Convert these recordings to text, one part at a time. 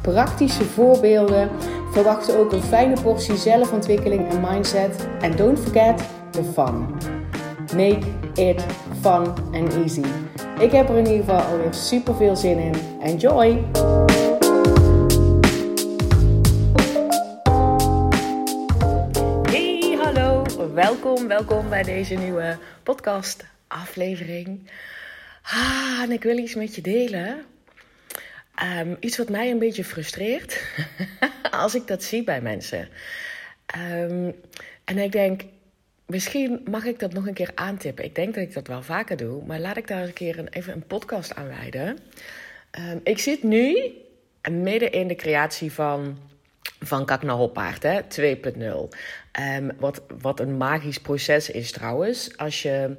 praktische voorbeelden. Verwacht ook een fijne portie zelfontwikkeling en mindset. En don't forget the fun. Make it fun and easy. Ik heb er in ieder geval alweer super veel zin in. Enjoy! Hey, hallo. Welkom, welkom bij deze nieuwe podcast aflevering. Ah, en ik wil iets met je delen. Ehm, iets wat mij een beetje frustreert als ik dat zie bij mensen. Ehm, en ik denk, misschien mag ik dat nog een keer aantippen. Ik denk dat ik dat wel vaker doe, maar laat ik daar een keer een, even een podcast aan wijden. Ehm, ik zit nu midden in de creatie van van Kak naar Hoppaard, 2.0. wat, wat een magisch proces is trouwens. Als je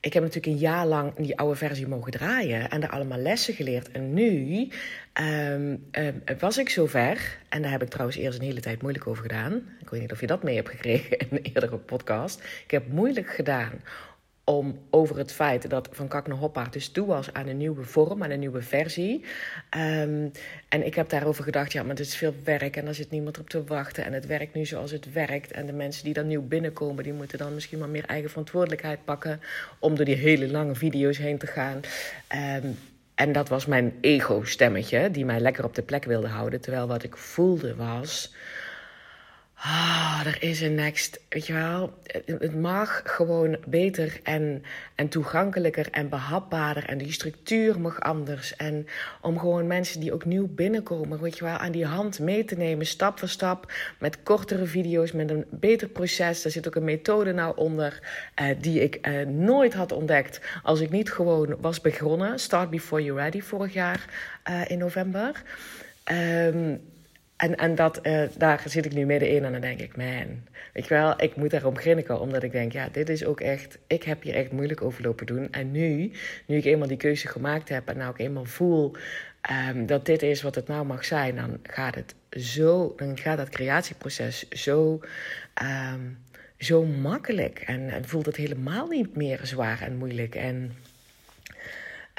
ik heb natuurlijk een jaar lang die oude versie mogen draaien en daar allemaal lessen geleerd. En nu ehm, ehm, was ik zover, en daar heb ik trouwens eerst een hele tijd moeilijk over gedaan. Ik weet niet of je dat mee hebt gekregen in een eerdere podcast. Ik heb moeilijk gedaan om over het feit dat Van Kak naar Hoppaard dus toe was aan een nieuwe vorm, aan een nieuwe versie. Ehm, en ik heb daarover gedacht, ja, maar het is veel werk en daar zit niemand op te wachten. En het werkt nu zoals het werkt. En de mensen die dan nieuw binnenkomen, die moeten dan misschien maar meer eigen verantwoordelijkheid pakken om door die hele lange video's heen te gaan. Ehm, en dat was mijn ego-stemmetje, die mij lekker op de plek wilde houden. Terwijl wat ik voelde was Ah, er is een next. Weet je wel, het mag gewoon beter en, en toegankelijker en behapbaarder. En die structuur mag anders. En om gewoon mensen die ook nieuw binnenkomen, weet je wel, aan die hand mee te nemen, stap voor stap. Met kortere video's, met een beter proces. Er zit ook een methode nou onder eh, die ik eh, nooit had ontdekt als ik niet gewoon was begonnen. Start Before You're Ready vorig jaar uh, in november. Um, en, en dat, uh, daar zit ik nu middenin en dan denk ik, man, weet je wel, ik moet daarom grinniken. Omdat ik denk, ja, dit is ook echt, ik heb hier echt moeilijk over lopen doen. En nu, nu ik eenmaal die keuze gemaakt heb en nou ik eenmaal voel um, dat dit is wat het nou mag zijn, dan gaat het zo, dan gaat dat creatieproces zo, um, zo makkelijk. En, voelt het helemaal niet meer zwaar en moeilijk. En,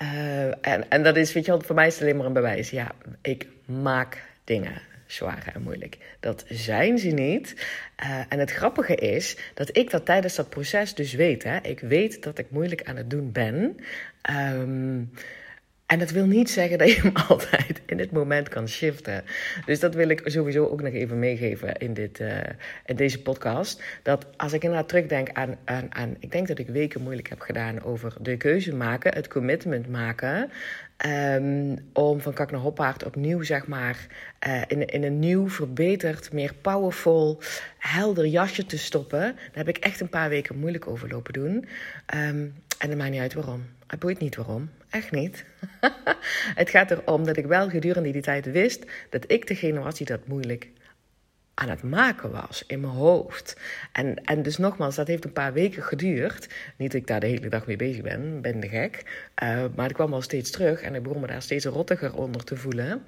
uh, en, en dat is, weet je wel, voor mij is het alleen maar een bewijs. Ja, ik maak dingen zwaar en moeilijk. Dat zijn ze niet. Uh, en het grappige is dat ik dat tijdens dat proces dus weet. Hè. Ik weet dat ik moeilijk aan het doen ben. Um, en dat wil niet zeggen dat je hem altijd in het moment kan shiften. Dus dat wil ik sowieso ook nog even meegeven in, dit, uh, in deze podcast. Dat als ik inderdaad terugdenk aan, aan, aan. Ik denk dat ik weken moeilijk heb gedaan over de keuze maken, het commitment maken. Um, om van Kak naar Hoppaard opnieuw, zeg maar, uh, in, in een nieuw, verbeterd, meer powerful, helder jasje te stoppen. Daar heb ik echt een paar weken moeilijk over lopen doen. Um, en dat maakt niet uit waarom. Het boeit niet waarom. Echt niet. het gaat erom dat ik wel gedurende die tijd wist dat ik degene was die dat moeilijk aan het maken was in mijn hoofd. En, en dus nogmaals, dat heeft een paar weken geduurd. Niet dat ik daar de hele dag mee bezig ben, ben de gek. Uh, maar ik kwam al steeds terug en ik begon me daar steeds rottiger onder te voelen.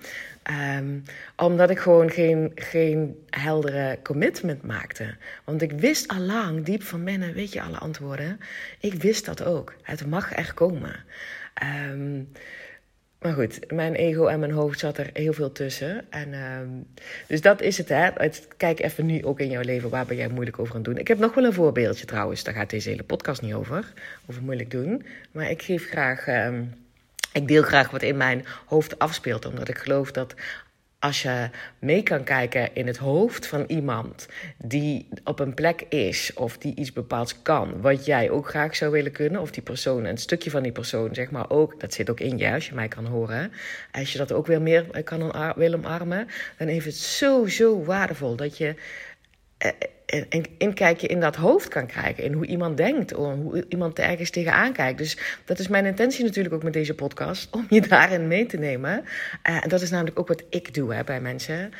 Um, omdat ik gewoon geen, geen heldere commitment maakte. Want ik wist al lang, diep van binnen, weet je alle antwoorden. Ik wist dat ook. Het mag er komen. Um, maar goed, mijn ego en mijn hoofd zat er heel veel tussen. En, uh, dus dat is het, hè. Kijk even nu ook in jouw leven, waar ben jij moeilijk over aan doen? Ik heb nog wel een voorbeeldje trouwens, daar gaat deze hele podcast niet over. Over moeilijk doen. Maar ik geef graag... Uh, ik deel graag wat in mijn hoofd afspeelt, omdat ik geloof dat als je mee kan kijken in het hoofd van iemand die op een plek is of die iets bepaalds kan, wat jij ook graag zou willen kunnen, of die persoon, een stukje van die persoon, zeg maar ook, dat zit ook in je als je mij kan horen. Als je dat ook weer meer kan wil omarmen, dan is het zo, zo waardevol dat je. Eh, een inkijkje in dat hoofd kan krijgen. In hoe iemand denkt, hoe iemand ergens tegenaan kijkt. Dus dat is mijn intentie natuurlijk ook met deze podcast, om je daarin mee te nemen. Uh, en dat is namelijk ook wat ik doe hè, bij mensen.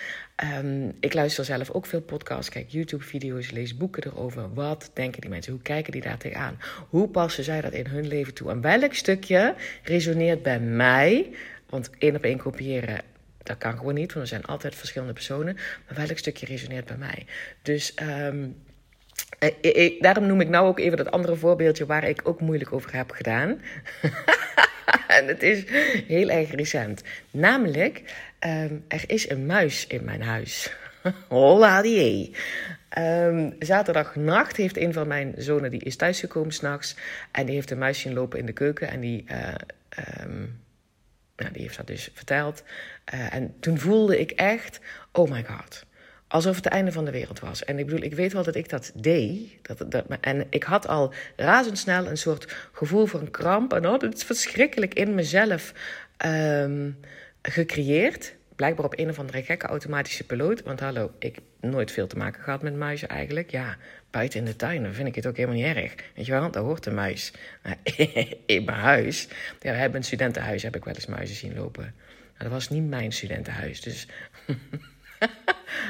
Um, ik luister zelf ook veel podcasts, kijk YouTube-video's, lees boeken erover. Wat denken die mensen? Hoe kijken die daar tegenaan? Hoe passen zij dat in hun leven toe? En welk stukje resoneert bij mij? Want één op één kopiëren dat kan gewoon niet, want er zijn altijd verschillende personen. Maar welk stukje resoneert bij mij? Dus um, daarom noem ik nou ook even dat andere voorbeeldje waar ik ook moeilijk over heb gedaan. en het is heel erg recent. Namelijk, um, er is een muis in mijn huis. Holla die. Um, zaterdagnacht heeft een van mijn zonen, die is thuisgekomen s'nachts. En die heeft een muis zien lopen in de keuken. En die, nou, die heeft dat dus verteld. Uh, en toen voelde ik echt, oh my god. Alsof het het einde van de wereld was. En ik bedoel, ik weet wel dat ik dat deed. Dat, dat, en ik had al razendsnel een soort gevoel van kramp. En oh, het is verschrikkelijk in mezelf um, gecreëerd. Blijkbaar op een of andere gekke automatische piloot. Want hallo, ik heb nooit veel te maken gehad met muizen eigenlijk. Ja, buiten in de tuin, dan vind ik het ook helemaal niet erg. Weet je wel, daar hoort een muis. in mijn huis, we hebben een studentenhuis, heb ik wel eens muizen zien lopen. Maar dat was niet mijn studentenhuis, dus...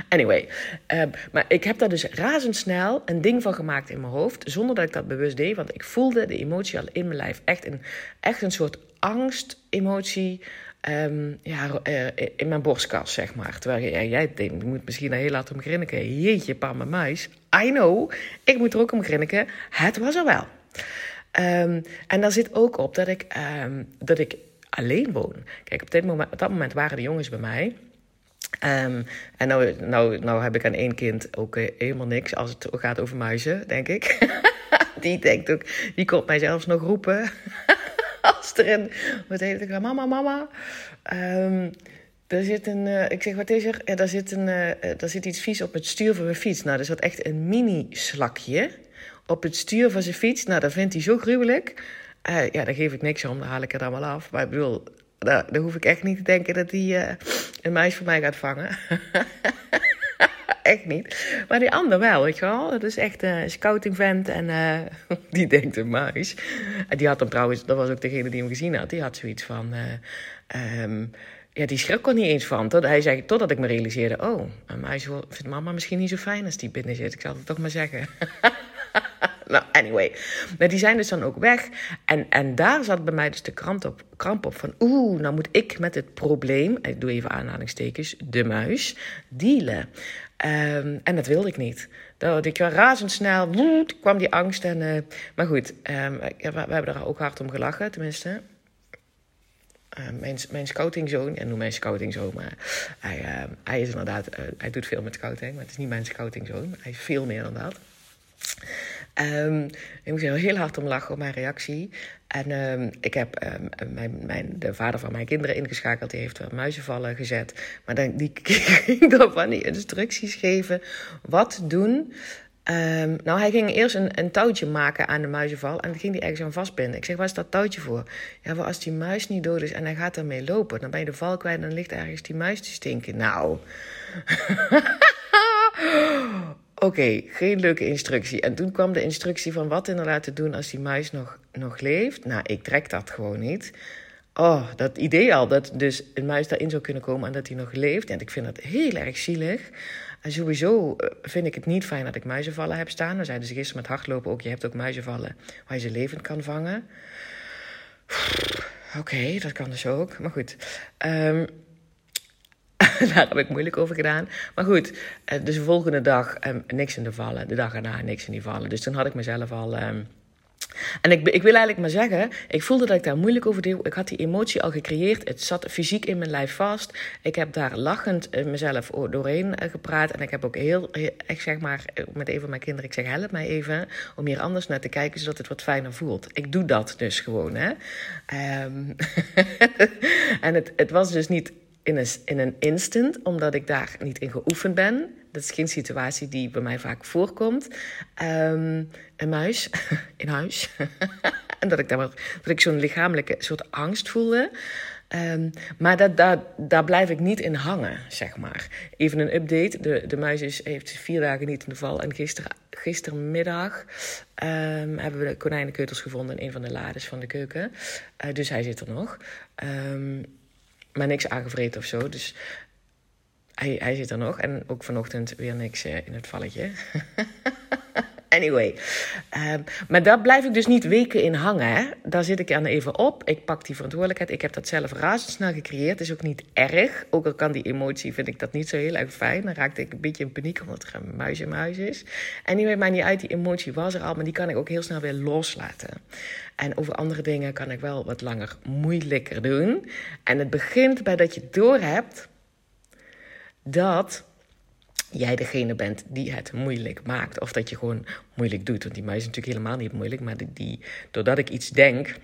Anyway, uh, maar ik heb daar dus razendsnel een ding van gemaakt in mijn hoofd, zonder dat ik dat bewust deed, want ik voelde de emotie al in mijn lijf. Echt een, echt een soort angst-emotie um, ja, uh, in mijn borstkas, zeg maar. Terwijl jij denkt, je moet misschien heel laat om grinniken. Jeetje, pa, mijn muis. I know, ik moet er ook om grinniken. Het was er wel. Um, en daar zit ook op dat ik, um, dat ik alleen woon. Kijk, op, moment, dat moment waren de jongens bij mij. En nou, nou, nou heb ik aan één kind ook uh, helemaal niks als het gaat over muizen, denk ik. die denkt ook, die komt mij zelfs nog roepen. als er wat heet het, mama, mama. Um, er zit een, uh, ik zeg, wat is er? Ja, daar, zit een, uh, daar zit iets vies op het stuur van mijn fiets. Nou, er zat echt een mini-slakje op het stuur van zijn fiets. Nou, dat vindt hij zo gruwelijk. Ja, daar geef ik niks om, dan haal ik het allemaal af. Maar ik bedoel, daar, daar hoef ik echt niet te denken dat hij een muis voor mij gaat vangen. echt niet. Maar die ander wel, weet je wel. Dat is echt een scouting vent en uh, die denkt een muis. En die had hem trouwens, dat was ook degene die hem gezien had, die had zoiets van... Uh, um, ja, die schrok er niet eens van. Tot, hij zei, totdat ik me realiseerde... oh, een muis vindt mama misschien niet zo fijn als die binnen zit. Ik zal het toch maar zeggen. nou, anyway. Maar die zijn dus dan ook weg. En, en daar zat bij mij dus de kramp op, kramp op van... oeh, nou moet ik met het probleem... ik doe even aanhalingstekens, de muis, dealen. Um, en dat wilde ik niet. Dat ik razendsnel, woed, kwam die angst. En, uh, maar goed, um, we, hebben daar ook hard om gelachen, tenminste. Uh, mijn, scoutingzoon, en noem mijn scoutingzoon, maar hij, hij is inderdaad, hij doet veel met scouting, maar het is niet mijn scoutingzoon. Hij is veel meer dan dat. Um, ik moest heel hard om lachen op mijn reactie. En um, ik heb um, mijn, mijn, de vader van mijn kinderen ingeschakeld. Die heeft er muizenvallen gezet. Maar dan, die ging dan van die instructies geven. Wat doen? Nou, hij ging eerst een, een, touwtje maken aan de muizenval. En dan ging hij ergens aan vastbinden. Ik zeg, waar is dat touwtje voor? Ja, maar als die muis niet dood is en hij gaat ermee lopen... dan ben je de val kwijt en dan ligt ergens die muis te stinken. Nou... Oké, geen leuke instructie. En toen kwam de instructie van wat inderdaad te doen als die muis nog, nog leeft. Nou, ik trek dat gewoon niet. Oh, dat idee al, dat dus een muis daarin zou kunnen komen en dat hij nog leeft. En ik vind dat heel erg zielig. En sowieso eh, vind ik het niet fijn dat ik muizenvallen heb staan. We zeiden ze gisteren met hardlopen ook, je hebt ook muizenvallen waar je ze levend kan vangen. Oké, dat kan dus ook. Maar goed. Um, Daar heb ik moeilijk over gedaan. Maar goed, eh, dus de volgende dag um, niks in de vallen. De dag erna niks in die vallen. Dus toen had ik mezelf al. Um, en ik, ik wil eigenlijk maar zeggen, ik voelde dat ik daar moeilijk over deed. Ik had die emotie al gecreëerd. Het zat fysiek in mijn lijf vast. Ik heb daar lachend eh, mezelf doorheen eh, gepraat. En ik heb ook heel, ik zeg maar, met een van mijn kinderen, ik zeg help mij even om hier anders naar te kijken, zodat het wat fijner voelt. Ik doe dat dus gewoon, hè. Um, en het, het was dus niet in een, in een instant, omdat ik daar niet in geoefend ben. Dat is geen situatie die bij mij vaak voorkomt. Um, een muis in huis. en dat ik, dat ik zo'n lichamelijke soort angst voelde. Ehm, maar dat, dat, daar blijf ik niet in hangen, zeg maar. Even een update. De, de muis is, heeft vier dagen niet in de val. En gister, gistermiddag um, hebben we de konijnenkeutels gevonden in een van de lades van de keuken. Uh, dus hij zit er nog. Um, maar niks aangevreten of zo. Dus hij, hij zit er nog. En ook vanochtend weer niks uh, in het valletje. Anyway. Um, maar daar blijf ik dus niet weken in hangen. Hè? Daar zit ik aan even op. Ik pak die verantwoordelijkheid. Ik heb dat zelf razendsnel gecreëerd. is ook niet erg. Ook al kan die emotie, vind ik dat niet zo heel erg fijn. Dan raakte ik een beetje in paniek omdat er een muis in mijn huis is. Anyway, maar niet uit. Die emotie was er al. Maar die kan ik ook heel snel weer loslaten. En over andere dingen kan ik wel wat langer moeilijker doen. En het begint bij dat je doorhebt dat jij degene bent die het moeilijk maakt. Of dat je gewoon moeilijk doet. Want die muis is natuurlijk helemaal niet moeilijk. Maar die, die doordat ik iets denk,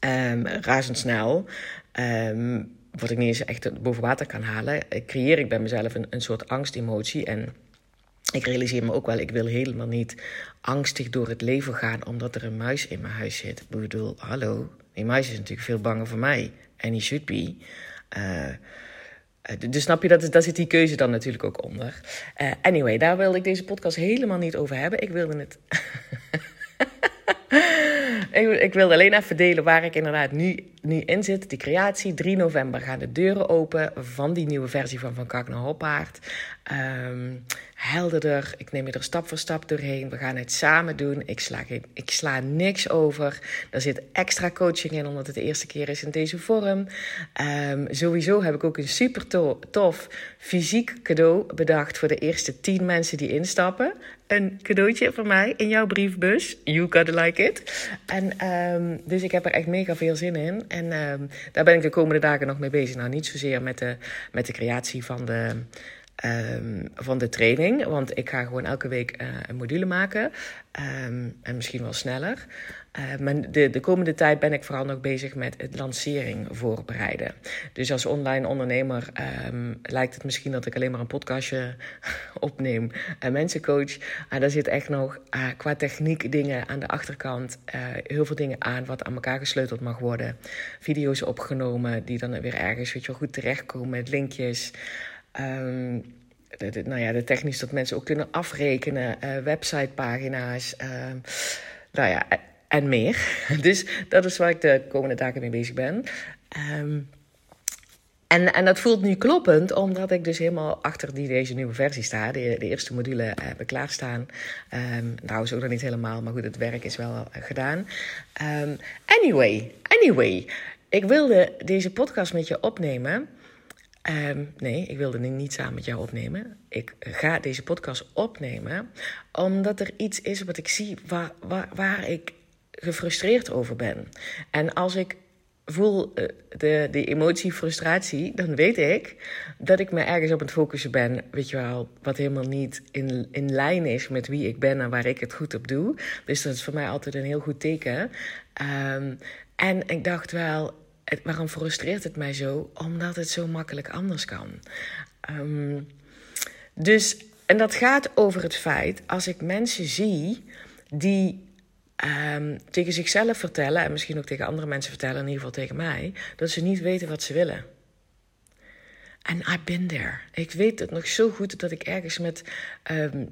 um, razendsnel, um, wat ik niet eens echt boven water kan halen, eh, creëer ik bij mezelf een, een soort angstemotie. En ik realiseer me ook wel, ik wil helemaal niet angstig door het leven gaan omdat er een muis in mijn huis zit. Ik bedoel, hallo, die muis is natuurlijk veel banger voor mij. En die should be. Eh, dus snap je, dat, daar zit die keuze dan natuurlijk ook onder. Uh, anyway, daar wilde ik deze podcast helemaal niet over hebben. Ik wilde het. ik, wilde alleen even delen waar ik inderdaad nu, nu in zit. Die creatie. 3 november gaan de deuren open van die nieuwe versie van Van Kak naar Hoppaard. Um, helderder. Ik neem je er stap voor stap doorheen. We gaan het samen doen. Ik sla, ik sla niks over. Er zit extra coaching in, omdat het de eerste keer is in deze vorm. Um, sowieso heb ik ook een super tof fysiek cadeau bedacht voor de eerste 10 mensen die instappen. Een cadeautje voor mij in jouw briefbus. You gotta like it. En um, dus ik heb er echt mega veel zin in. En um, daar ben ik de komende dagen nog mee bezig. Nou, niet zozeer met de, met de creatie van de Um, van de training. Want ik ga gewoon elke week uh, een module maken. Um, en misschien wel sneller. Uh, maar de, de komende tijd ben ik vooral nog bezig met het lancering voorbereiden. Dus als online ondernemer lijkt het misschien dat ik alleen maar een podcastje opneem en mensen coach. Maar daar zit echt nog uh, qua techniek dingen aan de achterkant. heel veel dingen aan wat aan elkaar gesleuteld mag worden. Video's opgenomen die dan weer ergens weet je goed terechtkomen met linkjes. Um, de, nou ja, de technisch dat mensen ook kunnen afrekenen, uh, websitepagina's, uh, nou ja, en meer. Dus dat is waar ik de komende dagen mee bezig ben. Um, en, en dat voelt nu kloppend, omdat ik dus helemaal achter die, deze nieuwe versie sta. De, eerste module heb ik klaarstaan. Um, nou, zo dan niet helemaal, maar goed, het werk is wel gedaan. Um, anyway, anyway. Ik wilde deze podcast met je opnemen Um, nee, ik wilde niet samen met jou opnemen. Ik ga deze podcast opnemen omdat er iets is wat ik zie waar, waar, waar ik gefrustreerd over ben. En als ik voel uh, de, emotie frustratie, dan weet ik dat ik me ergens op het focussen ben, weet je wel, wat helemaal niet in, in lijn is met wie ik ben en waar ik het goed op doe. Dus dat is voor mij altijd een heel goed teken. Um, en ik dacht wel, waarom frustreert het mij zo? Omdat het zo makkelijk anders kan. Um, dus, en dat gaat over het feit, als ik mensen zie die um, tegen zichzelf vertellen, en misschien ook tegen andere mensen vertellen, in ieder geval tegen mij, dat ze niet weten wat ze willen. En I've been there. Ik weet het nog zo goed dat ik ergens met, um,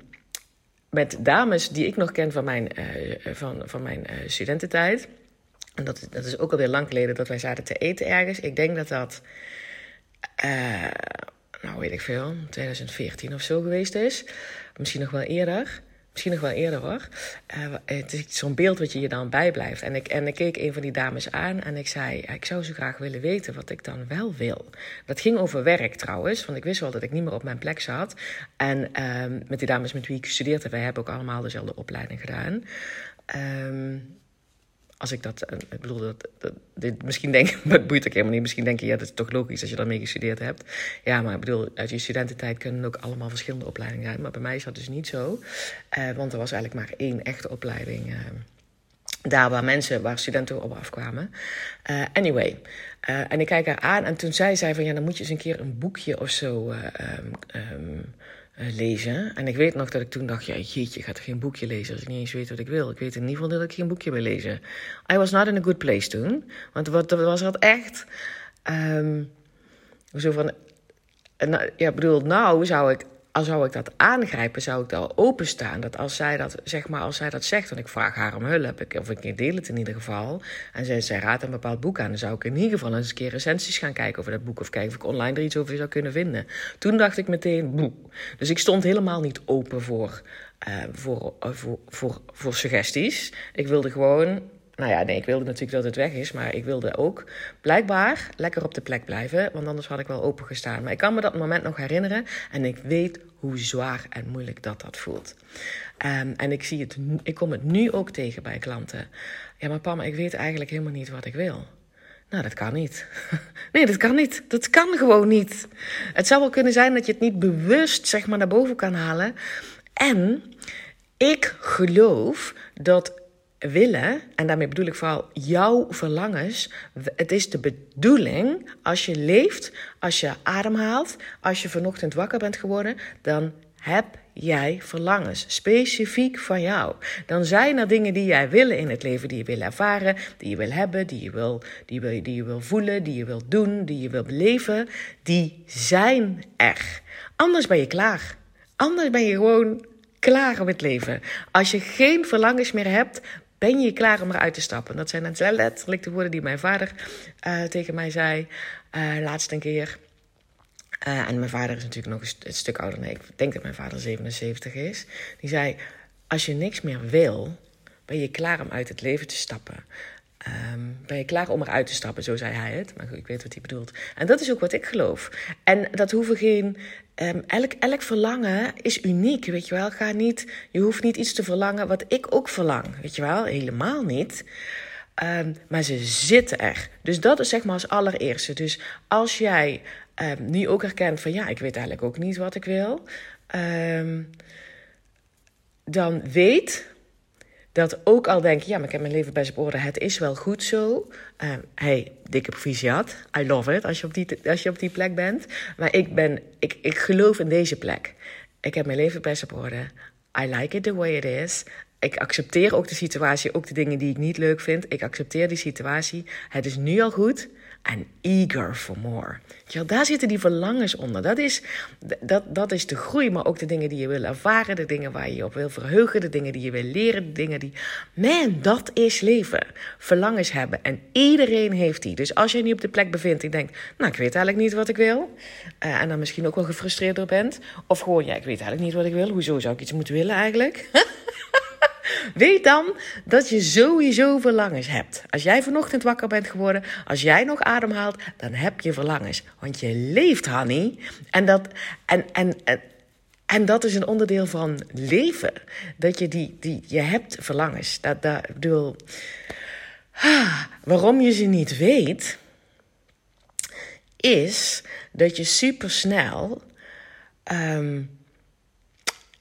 met dames die ik nog ken van mijn, uh, van, van mijn uh, studententijd en dat, dat is ook alweer lang geleden dat wij zaten te eten ergens. Ik denk dat dat, uh, nou weet ik veel, 2014 of zo geweest is. Misschien nog wel eerder. Misschien nog wel eerder hoor. Uh, het is zo'n beeld wat je je dan bijblijft. En ik, en ik keek een van die dames aan en ik zei: Ik zou zo graag willen weten wat ik dan wel wil. Dat ging over werk trouwens, want ik wist wel dat ik niet meer op mijn plek zat. En uh, met die dames met wie ik studeerde, wij hebben ook allemaal dezelfde opleiding gedaan. Um, als ik dat, eh, ik bedoel, dat, dit, misschien denk dat boeit ook helemaal niet. Misschien denk je, ja, dat is toch logisch als je daarmee gestudeerd hebt. Ja, maar ik bedoel, uit je studententijd kunnen ook allemaal verschillende opleidingen zijn. Maar bij mij is dat dus niet zo. Uh, want er was eigenlijk maar één echte opleiding. Uh, daar waar mensen, waar studenten op afkwamen. Uh, anyway, en ik kijk haar aan en toen zei zij van ja, dan moet je eens een keer een boekje of zo um, um, uh, lezen. En ik weet nog dat ik toen dacht, ja jeetje, ik ga geen boekje lezen als ik niet eens weet wat ik wil. Ik weet in ieder geval dat ik geen boekje wil lezen. I was not in a good place toen. Want wat, was dat echt Um, zo van, nou, ja, bedoel, nou zou ik als zou ik dat aangrijpen, zou ik daar openstaan. Dat als zij dat, zeg maar, als zij dat zegt, en ik vraag haar om hulp, of ik deel het in ieder geval, en zij, zij raadt een bepaald boek aan, dan zou ik in ieder geval eens een keer recensies gaan kijken over dat boek, of kijken of ik online er iets over zou kunnen vinden. Toen dacht ik meteen, boe. Dus ik stond helemaal niet open voor, voor, uh, voor, voor, voor suggesties. Ik wilde gewoon nou ja, nee, ik wilde natuurlijk dat het weg is, maar ik wilde ook blijkbaar lekker op de plek blijven, want anders had ik wel open gestaan. Maar ik kan me dat moment nog herinneren en ik weet hoe zwaar en moeilijk dat dat voelt. Um, en ik, zie het, ik kom het nu ook tegen bij klanten. Ja, maar Pam, ik weet eigenlijk helemaal niet wat ik wil. Nou, dat kan niet. Nee, dat kan niet. Dat kan gewoon niet. Het zou wel kunnen zijn dat je het niet bewust zeg maar, naar boven kan halen. En ik geloof dat willen, en daarmee bedoel ik vooral jouw verlangens. Het is de bedoeling, als je leeft, als je ademhaalt, als je vanochtend wakker bent geworden, dan heb jij verlangens, specifiek van jou. Dan zijn er dingen die jij wil in het leven, die je wil ervaren, die je wil hebben, die je wil, die, wil, die je wil voelen, die je wil doen, die je wil beleven. Die zijn er. Anders ben je klaar. Anders ben je gewoon klaar met leven. Als je geen verlangens meer hebt, ben je klaar om eruit te stappen? Dat zijn letterlijk de woorden die mijn vader uh, tegen mij zei uh, laatst een keer. Uh, en mijn vader is natuurlijk nog een, stuk ouder. Nee, ik denk dat mijn vader 77 is. Die zei: Als je niks meer wil, ben je klaar om uit het leven te stappen. Um, ben je klaar om eruit te stappen? Zo zei hij het. Maar goed, ik weet wat hij bedoelt. En dat is ook wat ik geloof. En dat hoeven geen. Um, elk, elk verlangen is uniek, weet je wel. Ga niet, je hoeft niet iets te verlangen wat ik ook verlang, weet je wel. Helemaal niet. Um, maar ze zitten er. Dus dat is zeg maar als allereerste. Dus als jij nu ook herkent van ja, ik weet eigenlijk ook niet wat ik wil. dan weet dat ook al denk je, ja, maar ik heb mijn leven best op orde, het is wel goed zo. Uh, hey, dikke proficiat, I love it als je, op die, als je op die plek bent. Maar ik, ben, ik, ik geloof in deze plek. Ik heb mijn leven best op orde. I like it the way it is. Ik accepteer ook de situatie, ook de dingen die ik niet leuk vind. Ik accepteer die situatie. Het is nu al goed en eager for more. Ja, daar zitten die verlangens onder. Dat is, dat, dat is de groei, maar ook de dingen die je wil ervaren, de dingen waar je je op wil verheugen, de dingen die je wil leren, de dingen die. Man, dat is leven. Verlangens hebben. En iedereen heeft die. Dus als je nu op de plek bevindt en denkt, nou, ik weet eigenlijk niet wat ik wil. Uh, en dan misschien ook wel gefrustreerd door bent. Of gewoon, ja, ik weet eigenlijk niet wat ik wil. Hoezo zou ik iets moeten willen eigenlijk? Weet dan dat je sowieso verlangens hebt. Als jij vanochtend wakker bent geworden, als jij nog ademhaalt, dan heb je verlangens. Want je leeft, honey. En dat, en, en, en, dat is een onderdeel van leven. Dat je die, die je hebt verlangens. Dat, dat, bedoel, waarom je ze niet weet, is dat je supersnel um,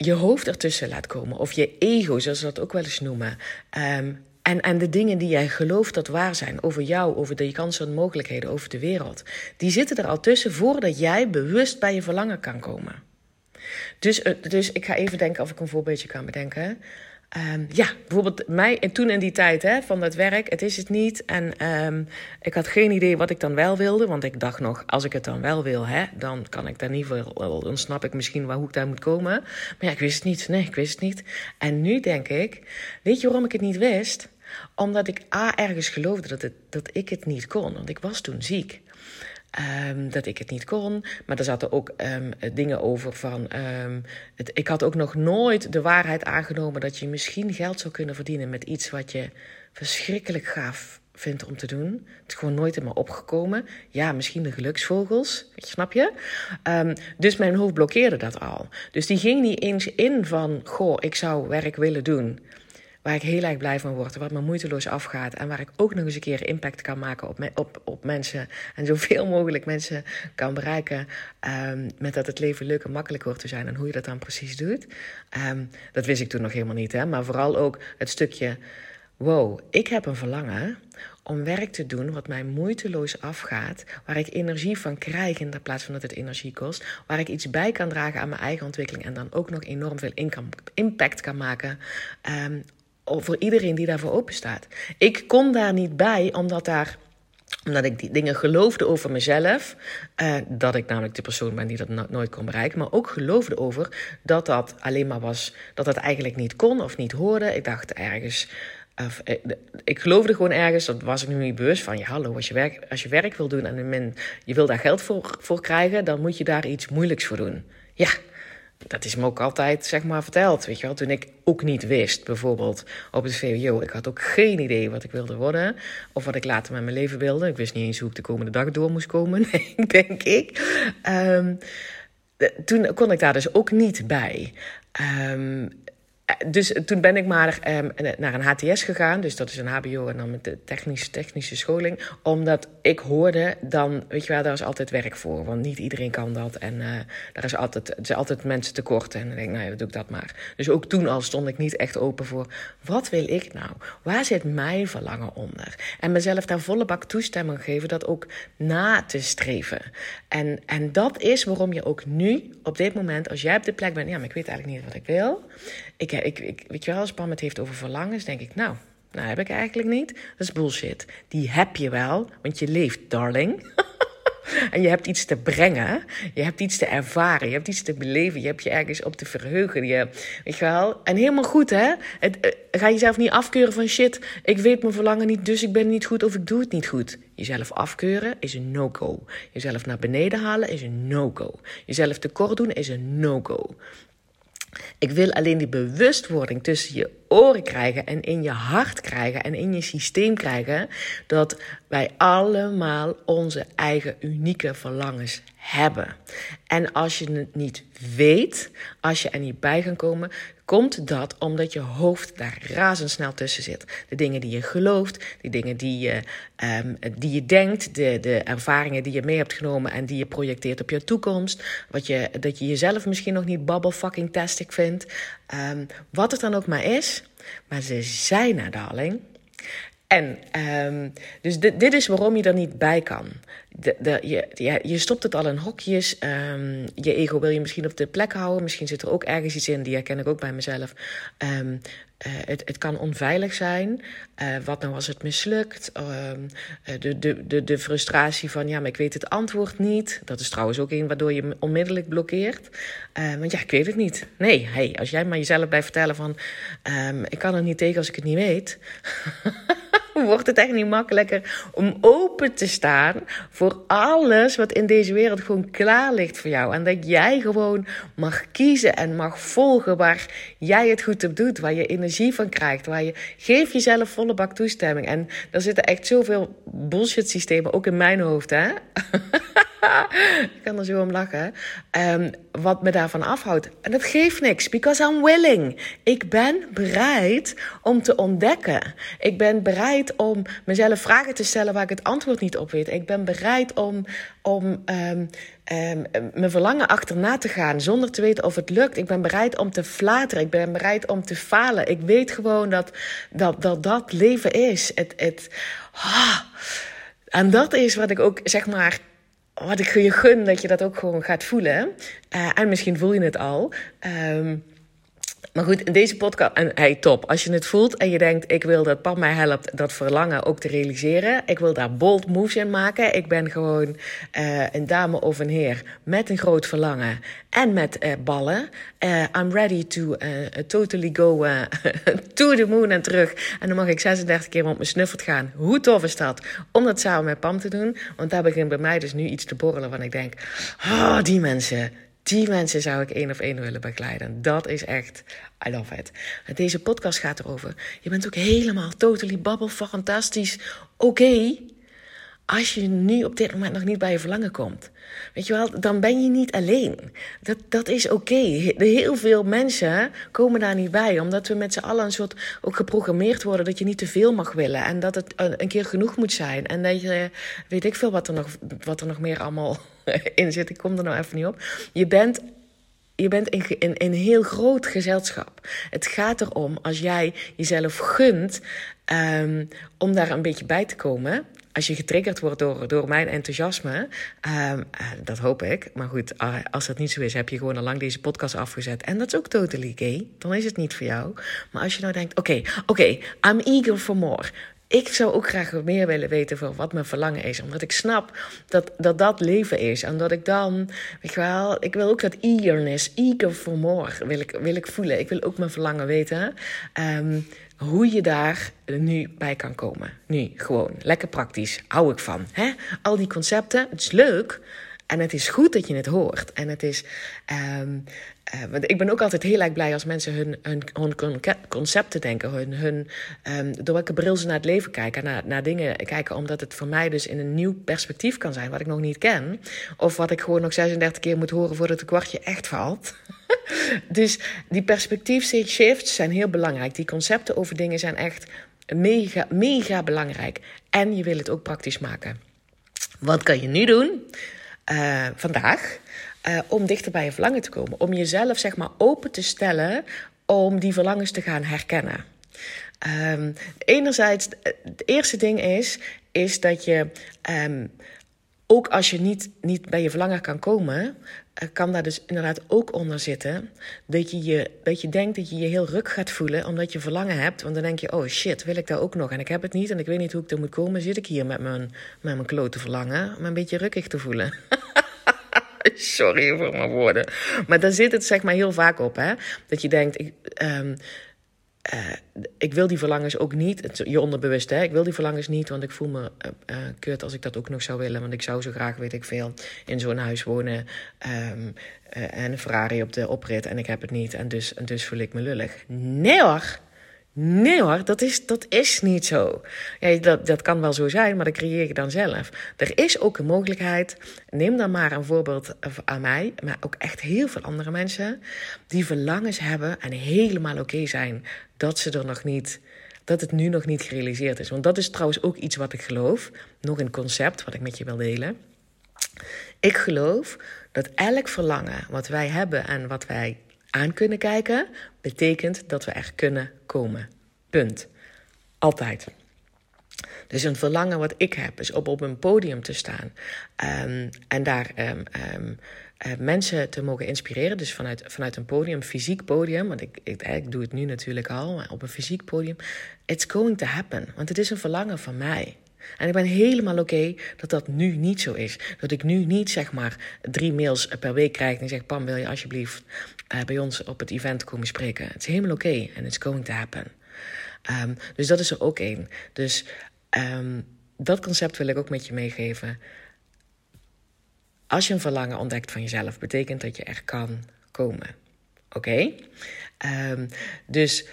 je hoofd ertussen laat komen. Of je ego, zoals ze dat ook wel eens noemen. Um, en, en de dingen die jij gelooft dat waar zijn over jou, over de kansen en mogelijkheden, over de wereld, die zitten er al tussen voordat jij bewust bij je verlangen kan komen. Dus, eh, dus ik ga even denken of ik een voorbeeldje kan bedenken. Um, ja, bijvoorbeeld mij en toen in die tijd hè, van dat werk, het is het niet. En um, ik had geen idee wat ik dan wel wilde, want ik dacht nog, als ik het dan wel wil, hè, dan kan ik daar niet veel, dan snap ik misschien wel hoe ik daar moet komen. Maar ja, ik wist het niet. Nee, ik wist het niet. En nu denk ik, weet je waarom ik het niet wist? Omdat ik A, ergens geloofde dat, het, dat ik het niet kon, want ik was toen ziek. Um, dat ik het niet kon. Maar er zaten ook um, dingen over van. Um, het, ik had ook nog nooit de waarheid aangenomen dat je misschien geld zou kunnen verdienen met iets wat je verschrikkelijk gaaf vindt om te doen. Het is gewoon nooit in me opgekomen. Ja, misschien de geluksvogels, snap je? dus mijn hoofd blokkeerde dat al. Dus die ging niet eens in van: Goh, ik zou werk willen doen waar ik heel erg blij van word, wat me moeiteloos afgaat en waar ik ook nog eens een keer impact kan maken op, op, op mensen en zoveel mogelijk mensen kan bereiken um, met dat het leven leuk en makkelijk wordt te zijn en hoe je dat dan precies doet. Um, dat wist ik toen nog helemaal niet, hè? maar vooral ook het stukje, wow, ik heb een verlangen om werk te doen wat mij moeiteloos afgaat, waar ik energie van krijg in plaats van dat het energie kost, waar ik iets bij kan dragen aan mijn eigen ontwikkeling en dan ook nog enorm veel impact kan maken um, voor iedereen die daarvoor open staat. Ik kon daar niet bij, omdat daar omdat ik die dingen geloofde over mezelf. Uh, dat ik namelijk de persoon ben die dat nooit kon bereiken. Maar ook geloofde over dat dat alleen maar was. Dat dat eigenlijk niet kon of niet hoorde. Ik dacht ergens. Of, eh, ik geloofde gewoon ergens, dat was ik nu niet bewust van. Ja, hallo, als je werk, als je werk wil doen en je wil daar geld voor, voor krijgen, dan moet je daar iets moeilijks voor doen. Ja, dat is me ook altijd zeg maar verteld, weet je wel. Toen ik ook niet wist, bijvoorbeeld op het VWO. Ik had ook geen idee wat ik wilde worden. Of wat ik later met mijn leven wilde. Ik wist niet eens hoe ik de komende dag door moest komen, denk ik. Um, toen kon ik daar dus ook niet bij. Um, dus toen ben ik maar um, naar een HTS gegaan. Dus dat is een HBO en dan met de technische, technische scholing. Omdat ik hoorde dan, weet je wel, daar is altijd werk voor. Want niet iedereen kan dat. En uh, daar is altijd, er zijn altijd mensen tekort. En dan denk ik, nou ja, doe ik dat maar. Dus ook toen al stond ik niet echt open voor, wat wil ik nou? Waar zit mijn verlangen onder? En mezelf daar volle bak toestemming geven dat ook na te streven. En, en dat is waarom je ook nu, op dit moment, als jij op de plek bent, ja, maar ik weet eigenlijk niet wat ik wil ik, ik, ik, weet je wel, als Pam het heeft over verlangens, denk ik, nou, nou heb ik eigenlijk niet. Dat is bullshit. Die heb je wel, want je leeft, darling. en je hebt iets te brengen. Je hebt iets te ervaren. Je hebt iets te beleven. Je hebt je ergens op te verheugen. Je, weet je wel? En helemaal goed, hè? Het, uh, ga jezelf niet afkeuren van shit. Ik weet mijn verlangen niet, dus ik ben niet goed of ik doe het niet goed. Jezelf afkeuren is een no-go. Jezelf naar beneden halen is een no-go. Jezelf tekort doen is een no-go. Ik wil alleen die bewustwording tussen je oren krijgen en in je hart krijgen en in je systeem krijgen dat wij allemaal onze eigen unieke verlangens hebben. En als je het niet weet, als je er niet bij kan komen, komt dat omdat je hoofd daar razendsnel tussen zit. De dingen die je gelooft, die dingen die je, um, die je denkt, de, de ervaringen die je mee hebt genomen en die je projecteert op je toekomst. Wat je, dat je jezelf misschien nog niet bubble fucking tastic vindt. Um, wat het dan ook maar is. Maar ze zijn er, darling. En um, dus dit is waarom je er niet bij kan. De, je, stopt het al in hokjes. Um, je ego wil je misschien op de plek houden. Misschien zit er ook ergens iets in, die herken ik ook bij mezelf. Um, uh, het, het kan onveilig zijn. Uh, wat nou als het mislukt? Uh, de, de, de, de frustratie van, ja, maar ik weet het antwoord niet. Dat is trouwens ook een waardoor je onmiddellijk blokkeert. want ja, ik weet het niet. Nee, hey, als jij maar jezelf blijft vertellen van... ik kan er niet tegen als ik het niet weet... wordt het echt niet makkelijker om open te staan voor alles wat in deze wereld gewoon klaar ligt voor jou. En dat jij gewoon mag kiezen en mag volgen waar jij het goed op doet, waar je energie van krijgt, waar je geef jezelf volle bak toestemming. En er zitten echt zoveel bullshit systemen ook in mijn hoofd, hè? ik kan er zo om lachen. Um, wat me daarvan afhoudt. En dat geeft niks, because I'm willing. Ik ben bereid om te ontdekken. Ik ben bereid om mezelf vragen te stellen waar ik het antwoord niet op weet. Ik ben bereid om, om um, um, mijn verlangen achterna te gaan zonder te weten of het lukt. Ik ben bereid om te flateren. Ik ben bereid om te falen. Ik weet gewoon dat dat, dat, dat leven is. Het, het, ah. En dat is wat ik ook zeg maar wat ik je gun dat je dat ook gewoon gaat voelen. Uh, en misschien voel je het al. Um, maar goed, deze podcast, en hey, top. Als je het voelt en je denkt, ik wil dat pap mij helpt dat verlangen ook te realiseren. Ik wil daar bold moves in maken. Ik ben gewoon uh, een dame of een heer met een groot verlangen en met uh, ballen. Uh, I'm ready to totally go to the moon en terug. En dan mag ik 36 keer op mijn snuffert gaan. Hoe tof is dat? Om dat samen met Pam te doen. Want daar begint bij mij dus nu iets te borrelen van ik denk, oh, die mensen die mensen zou ik één of één willen begeleiden. Dat is echt, I love it. Deze podcast gaat erover. Je bent ook helemaal totally babbel, fantastisch. Oké, als je nu op dit moment nog niet bij je verlangen komt. Weet je wel, dan ben je niet alleen. Dat, dat is oké. Heel veel mensen komen daar niet bij, omdat we met z'n allen een soort ook geprogrammeerd worden dat je niet te veel mag willen en dat het een keer genoeg moet zijn. En dat je, weet ik veel wat er nog, wat er nog meer allemaal in zit. Ik kom er nou even niet op. Je bent je bent in, in, in, heel groot gezelschap. Het gaat erom als jij jezelf gunt um, om daar een beetje bij te komen als je getriggerd wordt door, door mijn enthousiasme, um, dat hoop ik. Maar goed, als dat niet zo is, heb je gewoon al lang deze podcast afgezet. En dat is ook totally gay. Dan is het niet voor jou. Maar als je nou denkt, oké, oké, I'm eager for more. Ik zou ook graag meer willen weten van wat mijn verlangen is. Omdat ik snap dat dat, dat leven is. En dat ik dan, weet je wel, ik wil ook dat eagerness, eager for more, wil ik, wil ik voelen. Ik wil ook mijn verlangen weten. Ehm, hoe je daar nu bij kan komen. Nu, gewoon, lekker praktisch. Hou ik van. Hè? Al die concepten, het is leuk. En het is goed dat je het hoort. En het is. Um, uh, want ik ben ook altijd heel erg blij als mensen hun, hun, concepten denken. Hun, hun, um, door welke bril ze naar het leven kijken. Naar, naar dingen kijken. Omdat het voor mij dus in een nieuw perspectief kan zijn. Wat ik nog niet ken. Of wat ik gewoon nog 36 keer moet horen voordat het kwartje echt valt. dus die perspectief shifts zijn heel belangrijk. Die concepten over dingen zijn echt mega, mega belangrijk. En je wil het ook praktisch maken. Wat kan je nu doen? Uh, vandaag. Uh, om dichter bij je verlangen te komen. Om jezelf zeg maar open te stellen om die verlangens te gaan herkennen. Um, enerzijds, het eerste ding is, is dat je um, ook als je niet, niet bij je verlangen kan komen, eh, kan daar dus inderdaad ook onder zitten dat je, je, dat je denkt dat je je heel ruk gaat voelen omdat je verlangen hebt. Want dan denk je, oh shit, wil ik daar ook nog? En ik heb het niet en ik weet niet hoe ik er moet komen. Zit ik hier met mijn, met mijn klote verlangen om een beetje rukkig te voelen? Sorry voor mijn woorden. Maar daar zit het zeg maar heel vaak op, hè? Dat je denkt, ik, um, uh, ik wil die verlangens ook niet. Je onderbewust, hè? Ik wil die verlangens niet, want ik voel me uh, als ik dat ook nog zou willen. Want ik zou zo graag, weet ik veel, in zo'n huis wonen. Um, en een Ferrari op de oprit en ik heb het niet. En dus, en dus voel ik me lullig. Nee hoor! Nee hoor, dat is, dat is niet zo. Ja, dat, dat kan wel zo zijn, maar dat creëer je dan zelf. Er is ook een mogelijkheid. Neem dan maar een voorbeeld aan mij, maar ook echt heel veel andere mensen. die verlangens hebben en helemaal oké zijn dat ze er nog niet. dat het nu nog niet gerealiseerd is. Want dat is trouwens ook iets wat ik geloof. Nog een concept wat ik met je wil delen. Ik geloof dat elk verlangen wat wij hebben en wat wij aan kunnen kijken, betekent dat we er kunnen komen. Punt. Altijd. Dus een verlangen wat ik heb, is op, op een podium te staan um, en daar um, um, uh, mensen te mogen inspireren. Dus vanuit, vanuit een podium, fysiek podium, want ik, ik, ik doe het nu natuurlijk al, maar op een fysiek podium. It's going to happen, want het is een verlangen van mij. En ik ben helemaal oké dat dat nu niet zo is. Dat ik nu niet zeg maar drie mails per week krijg en zeg: Pam, wil je alsjeblieft uh, bij ons op het event komen spreken? Het is helemaal oké en it's going to happen. Um, dus dat is er ook één. Dus um, dat concept wil ik ook met je meegeven. Als je een verlangen ontdekt van jezelf, betekent dat je er kan komen. Oké? Um, dus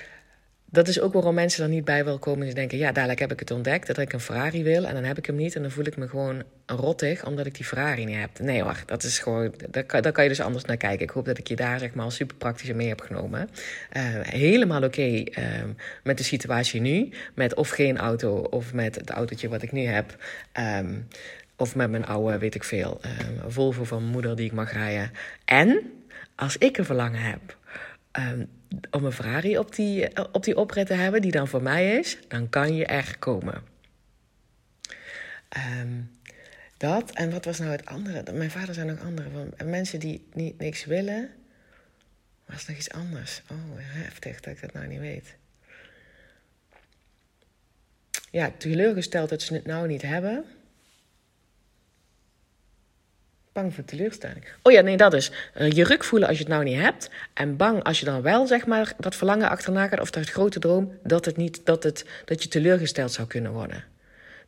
dat is ook waarom mensen er niet bij willen komen. Ze denken, ja, dadelijk heb ik het ontdekt dat ik een Ferrari wil. En dan heb ik hem niet. En dan voel ik me gewoon rottig omdat ik die Ferrari niet heb. Nee hoor, dat is gewoon, daar kan, kan je dus anders naar kijken. Ik hoop dat ik je daar zeg maar al super praktisch mee heb genomen. Uh, helemaal oké uh, met de situatie nu. Met of geen auto of met het autootje wat ik nu heb. Um, of met mijn oude, weet ik veel, um, Volvo van moeder die ik mag rijden. En als ik een verlangen heb... om een Ferrari op die, op die oprit te hebben, die dan voor mij is, dan kan je er komen. Um, dat, en wat was nou het andere? Mijn vader zijn nog andere. Van, mensen die niet, niks willen, was nog iets anders. Oh, heftig dat ik dat nou niet weet. Ja, teleurgesteld dat ze het nou niet hebben. Bang voor teleurstelling. Oh ja, nee, dat is. Uh, je ruk voelen als je het nou niet hebt. En bang als je dan wel, zeg maar, dat verlangen achterna gaat. Of dat grote droom, dat, het niet, dat, het, dat je teleurgesteld zou kunnen worden.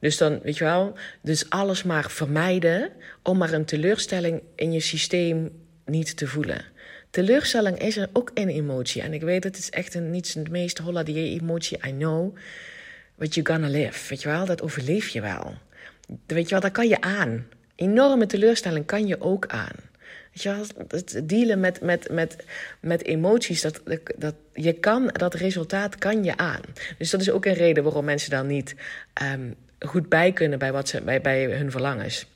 Dus dan, weet je wel, dus alles maar vermijden. Om maar een teleurstelling in je systeem niet te voelen. Teleurstelling is er ook een emotie. En ik weet, het is echt een, niet de meest holiday emotie, I know. But you're gonna live, weet je wel, dat overleef je wel. Weet je wel, dat kan je aan enorme teleurstelling kan je ook aan. Weet je het dealen met, met, met, met emoties, dat, dat, je kan, dat resultaat kan je aan. Dus dat is ook een reden waarom mensen dan niet um, goed bij kunnen bij, wat ze, bij, bij hun verlangens.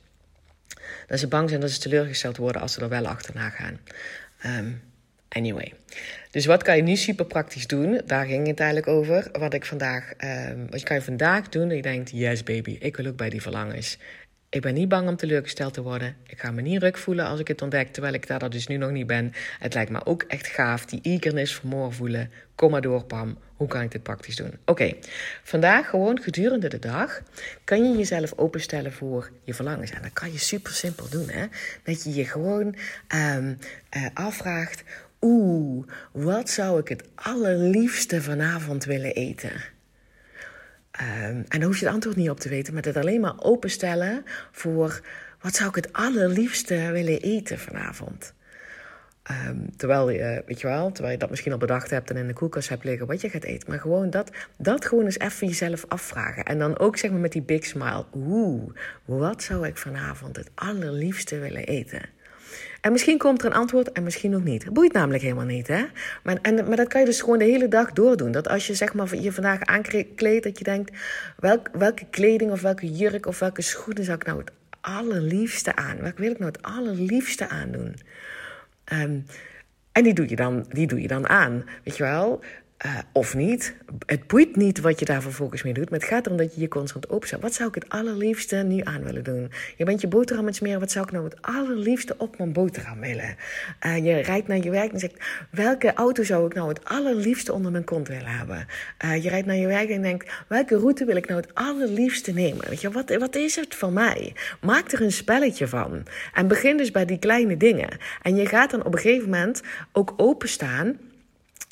Dat ze bang zijn dat ze teleurgesteld worden als ze er wel achterna gaan. Um, anyway. Dus wat kan je nu super praktisch doen? Daar ging het eigenlijk over. Wat ik vandaag, um, wat kan je vandaag doen? Dat je denkt, yes baby, ik wil ook bij die verlangens Ik ben niet bang om teleurgesteld te worden. Ik ga me niet ruk voelen als ik het ontdek, terwijl ik daar dus nu nog niet ben. Het lijkt me ook echt gaaf, die eagerness voor morgen voelen. Kom maar door, Pam. Hoe kan ik dit praktisch doen? Oké, vandaag gewoon gedurende de dag kan je jezelf openstellen voor je verlangens. En dat kan je super simpel doen, hè? Dat je je gewoon um, uh, afvraagt: oeh, wat zou ik het allerliefste vanavond willen eten? Um, en dan hoef je het antwoord niet op te weten, maar het alleen maar openstellen voor wat zou ik het allerliefste willen eten vanavond. Um, terwijl, je, weet je wel, terwijl je dat misschien al bedacht hebt en in de koelkast hebt liggen wat je gaat eten. Maar gewoon dat, dat gewoon eens even jezelf afvragen. En dan ook zeg maar met die big smile. Oeh, wat zou ik vanavond het allerliefste willen eten? En misschien komt er een antwoord en misschien nog niet. Boeit namelijk helemaal niet, hè? Maar, en, maar dat kan je dus gewoon de hele dag doordoen. Dat als je zeg maar je vandaag aankleedt, dat je denkt... Welk, welke kleding of welke jurk of welke schoenen zou ik nou het allerliefste aan? Welke wil ik nou het allerliefste aandoen? Um, en die doe, je dan, die doe je dan aan, weet je wel. Uh, of niet. Het boeit niet wat je daar vervolgens mee doet. Maar het gaat erom dat je je constant opzet. Wat zou ik het allerliefste nu aan willen doen? Je bent je boterham met smeren. Wat zou ik nou het allerliefste op mijn boterham willen? Uh, je rijdt naar je werk en zegt... Welke auto zou ik nou het allerliefste onder mijn kont willen hebben? Uh, je rijdt naar je werk en denkt... Welke route wil ik nou het allerliefste nemen? Weet je, wat, wat is het voor mij? Maak er een spelletje van. En begin dus bij die kleine dingen. En je gaat dan op een gegeven moment ook openstaan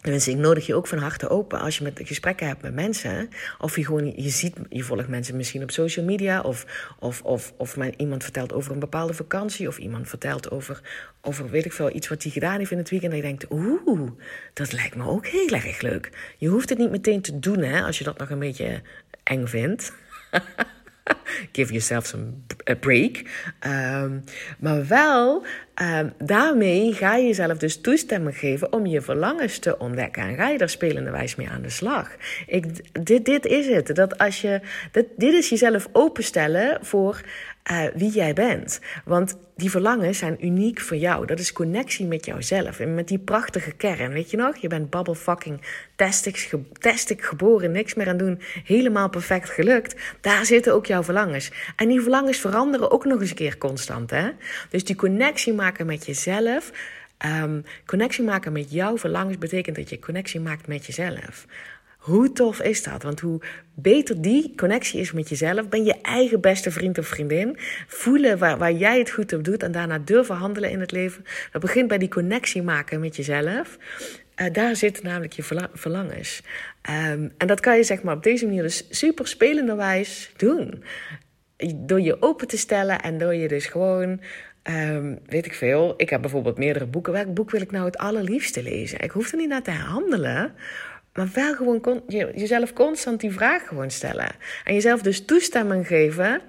Tenminste, ik nodig je ook van harte open als je met gesprekken hebt met mensen. Of je gewoon, je ziet, je volgt mensen misschien op social media. Of, of, of, of iemand vertelt over een bepaalde vakantie. Of iemand vertelt over, over weet ik veel, iets wat hij gedaan heeft in het weekend. En je denkt, oeh, dat lijkt me ook heel erg leuk. Je hoeft het niet meteen te doen, hè, als je dat nog een beetje eng vindt. Give yourself some a break. Um, maar wel, um, daarmee ga je jezelf dus toestemming geven om je verlangens te ontdekken. En ga je daar spelende wijs mee aan de slag. Ik, dit, dit is het. Dat als je, dit, dit is jezelf openstellen voor uh, wie jij bent. Want die verlangens zijn uniek voor jou. Dat is connectie met jouzelf. En met die prachtige kern. Weet je nog? Je bent babbel fucking tastic, geboren. Niks meer aan doen. Helemaal perfect gelukt. Daar zitten ook jouw verlangens. En die verlangens veranderen ook nog eens een keer constant. Hè? Dus die connectie maken met jezelf. Um, connectie maken met jouw verlangens betekent dat je connectie maakt met jezelf. Hoe tof is dat? Want hoe beter die connectie is met jezelf, ben je eigen beste vriend of vriendin. Voelen waar, waar jij het goed op doet en daarna durven handelen in het leven. Dat begint bij die connectie maken met jezelf. Uh, daar zitten namelijk je verlangens. Um, en dat kan je zeg maar op deze manier dus super spelenderwijs doen. Door je open te stellen en door je dus gewoon Um, weet ik veel. Ik heb bijvoorbeeld meerdere boeken. Welk boek wil ik nou het allerliefste lezen? Ik hoef er niet naar te handelen. Maar wel gewoon jezelf constant die vraag gewoon stellen. En jezelf dus toestemming geven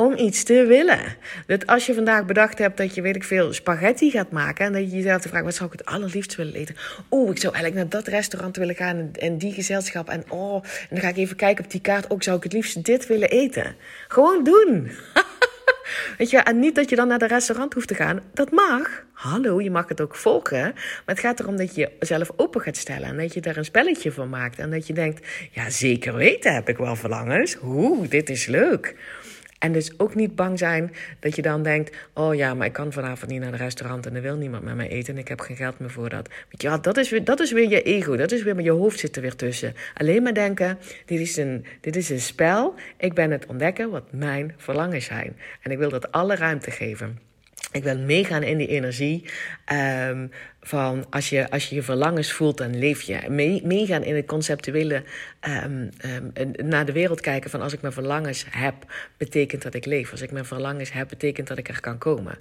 om iets te willen. Dat als je vandaag bedacht hebt dat je, weet ik veel, spaghetti gaat maken. En dat je jezelf de vraag, wat zou ik het allerliefst willen eten? Oeh, ik zou eigenlijk naar dat restaurant willen gaan en, die gezelschap. En oh, en dan ga ik even kijken op die kaart. Ook zou ik het liefst dit willen eten. Gewoon doen. Weet je, en niet dat je dan naar de restaurant hoeft te gaan. Dat mag. Hallo, je mag het ook volgen. Maar het gaat erom dat je jezelf open gaat stellen. En dat je daar een spelletje van maakt. En dat je denkt, ja zeker weten heb ik wel verlangens. Oeh, dit is leuk. En dus ook niet bang zijn dat je dan denkt: oh ja, maar ik kan vanavond niet naar een restaurant en er wil niemand met mij eten en ik heb geen geld meer voor dat. Ja, dat is weer, dat is weer je ego. Dat is weer met je hoofd zit er weer tussen. Alleen maar denken: dit is, een, dit is een spel. Ik ben het ontdekken wat mijn verlangen zijn. En ik wil dat alle ruimte geven. Ik wil meegaan in die energie um, van als je, als je je verlangens voelt, dan leef je. Mee, meegaan in het conceptuele um, naar de wereld kijken van als ik mijn verlangens heb, betekent dat ik leef. Als ik mijn verlangens heb, betekent dat ik er kan komen.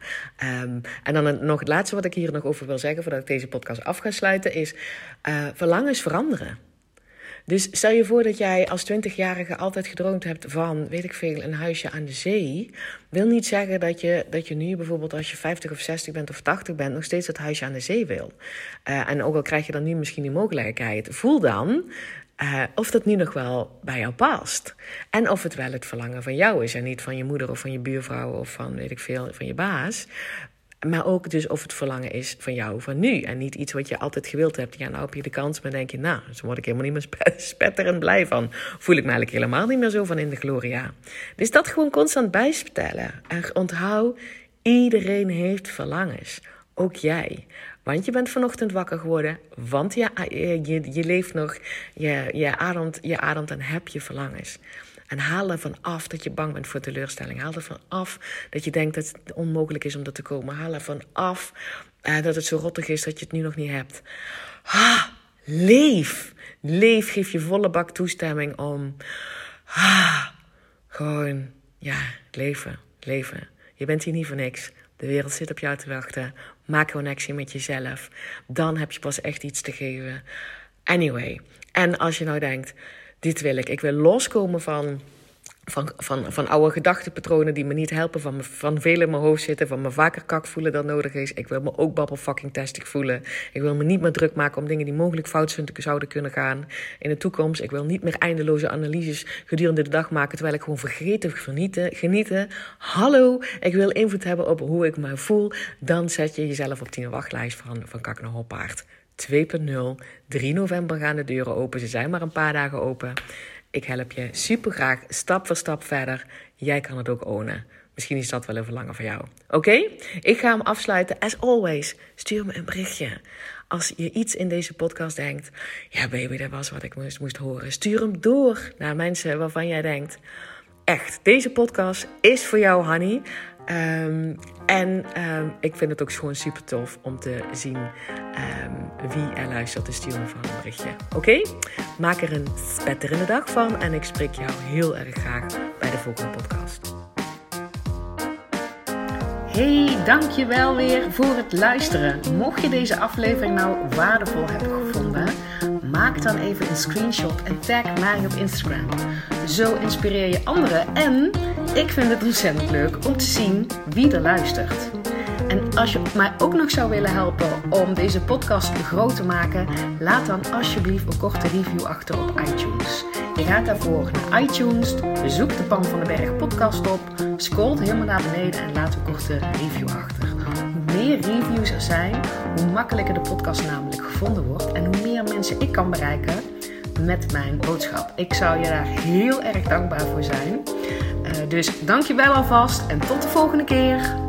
en dan nog het laatste wat ik hier nog over wil zeggen voordat ik deze podcast af ga sluiten is uh, verlangens veranderen. Dus stel je voor dat jij als 20-jarige altijd gedroomd hebt van, weet ik veel, een huisje aan de zee. Wil niet zeggen dat je, dat je nu bijvoorbeeld als je 50 of 60 bent of 80 bent, nog steeds dat huisje aan de zee wil. Uh, en ook al krijg je dan nu misschien die mogelijkheid, voel dan uh, of dat nu nog wel bij jou past. En of het wel het verlangen van jou is en niet van je moeder of van je buurvrouw of van, weet ik veel, van je baas. Maar ook dus of het verlangen is van jou van nu. En niet iets wat je altijd gewild hebt. Ja, nou heb je de kans, maar denk je, nou, zo word ik helemaal niet meer spetterend blij van. Voel ik me eigenlijk helemaal niet meer zo van in de gloria. Dus dat gewoon constant bijstellen. En onthoud, iedereen heeft verlangens. Ook jij. Want je bent vanochtend wakker geworden. Want je, je, leeft nog. Je, je, ademt, je ademt en heb je verlangens. En haal ervan af dat je bang bent voor teleurstelling. Haal ervan af dat je denkt dat het onmogelijk is om dat te komen. Haal ervan af uh, dat het zo rottig is dat je het nu nog niet hebt. Ah, leef. Leef. Geef je volle bak toestemming om. Ah, gewoon, ja, leven. Leven. Je bent hier niet voor niks. De wereld zit op jou te wachten. Maak connectie met jezelf. Dan heb je pas echt iets te geven. Anyway. En als je nou denkt, dit wil ik. Ik wil loskomen van, van, van, van oude gedachtenpatronen die me niet helpen. Van, van veel in mijn hoofd zitten. Van me vaker kak voelen dan nodig is. Ik wil me ook babbel fucking testig voelen. Ik wil me niet meer druk maken om dingen die mogelijk fout zouden kunnen gaan in de toekomst. Ik wil niet meer eindeloze analyses gedurende de dag maken. Terwijl ik gewoon vergeten, genieten, genieten. Hallo, ik wil invloed hebben op hoe ik me voel. Dan zet je jezelf op die wachtlijst van, van kak naar hoppaard. 2.0. 3 november gaan de deuren open. Ze zijn maar een paar dagen open. Ik help je super graag stap voor stap verder. Jij kan het ook ownen. Misschien is dat wel een verlangen voor jou. Oké? Ik ga hem afsluiten. As always, stuur me een berichtje. Als je iets in deze podcast denkt. Ja, baby, dat was wat ik moest, moest horen. Stuur hem door naar mensen waarvan jij denkt. Echt, deze podcast is voor jou, honey. Um, en um, ik vind het ook gewoon super tof om te zien um, wie er luistert. Dus stuur me van een berichtje. Oké? Maak er een spetterende dag van. En ik spreek jou heel erg graag bij de volgende podcast. Hey, dankjewel weer voor het luisteren. Mocht je deze aflevering nou waardevol hebben gevonden, maak dan even een screenshot en tag mij op Instagram. Zo inspireer je anderen en ik vind het ontzettend leuk om te zien wie er luistert. En als je mij ook nog zou willen helpen om deze podcast groot te maken, laat dan alsjeblieft een korte review achter op iTunes. Je gaat daarvoor naar iTunes, zoek de Pan van de Berg podcast op, scrolt helemaal naar beneden en laat een korte review achter. Hoe meer reviews er zijn, hoe makkelijker de podcast namelijk gevonden wordt en hoe meer mensen ik kan bereiken met mijn boodschap. Ik zou je daar heel erg dankbaar voor zijn. Dus dankjewel alvast en tot de volgende keer.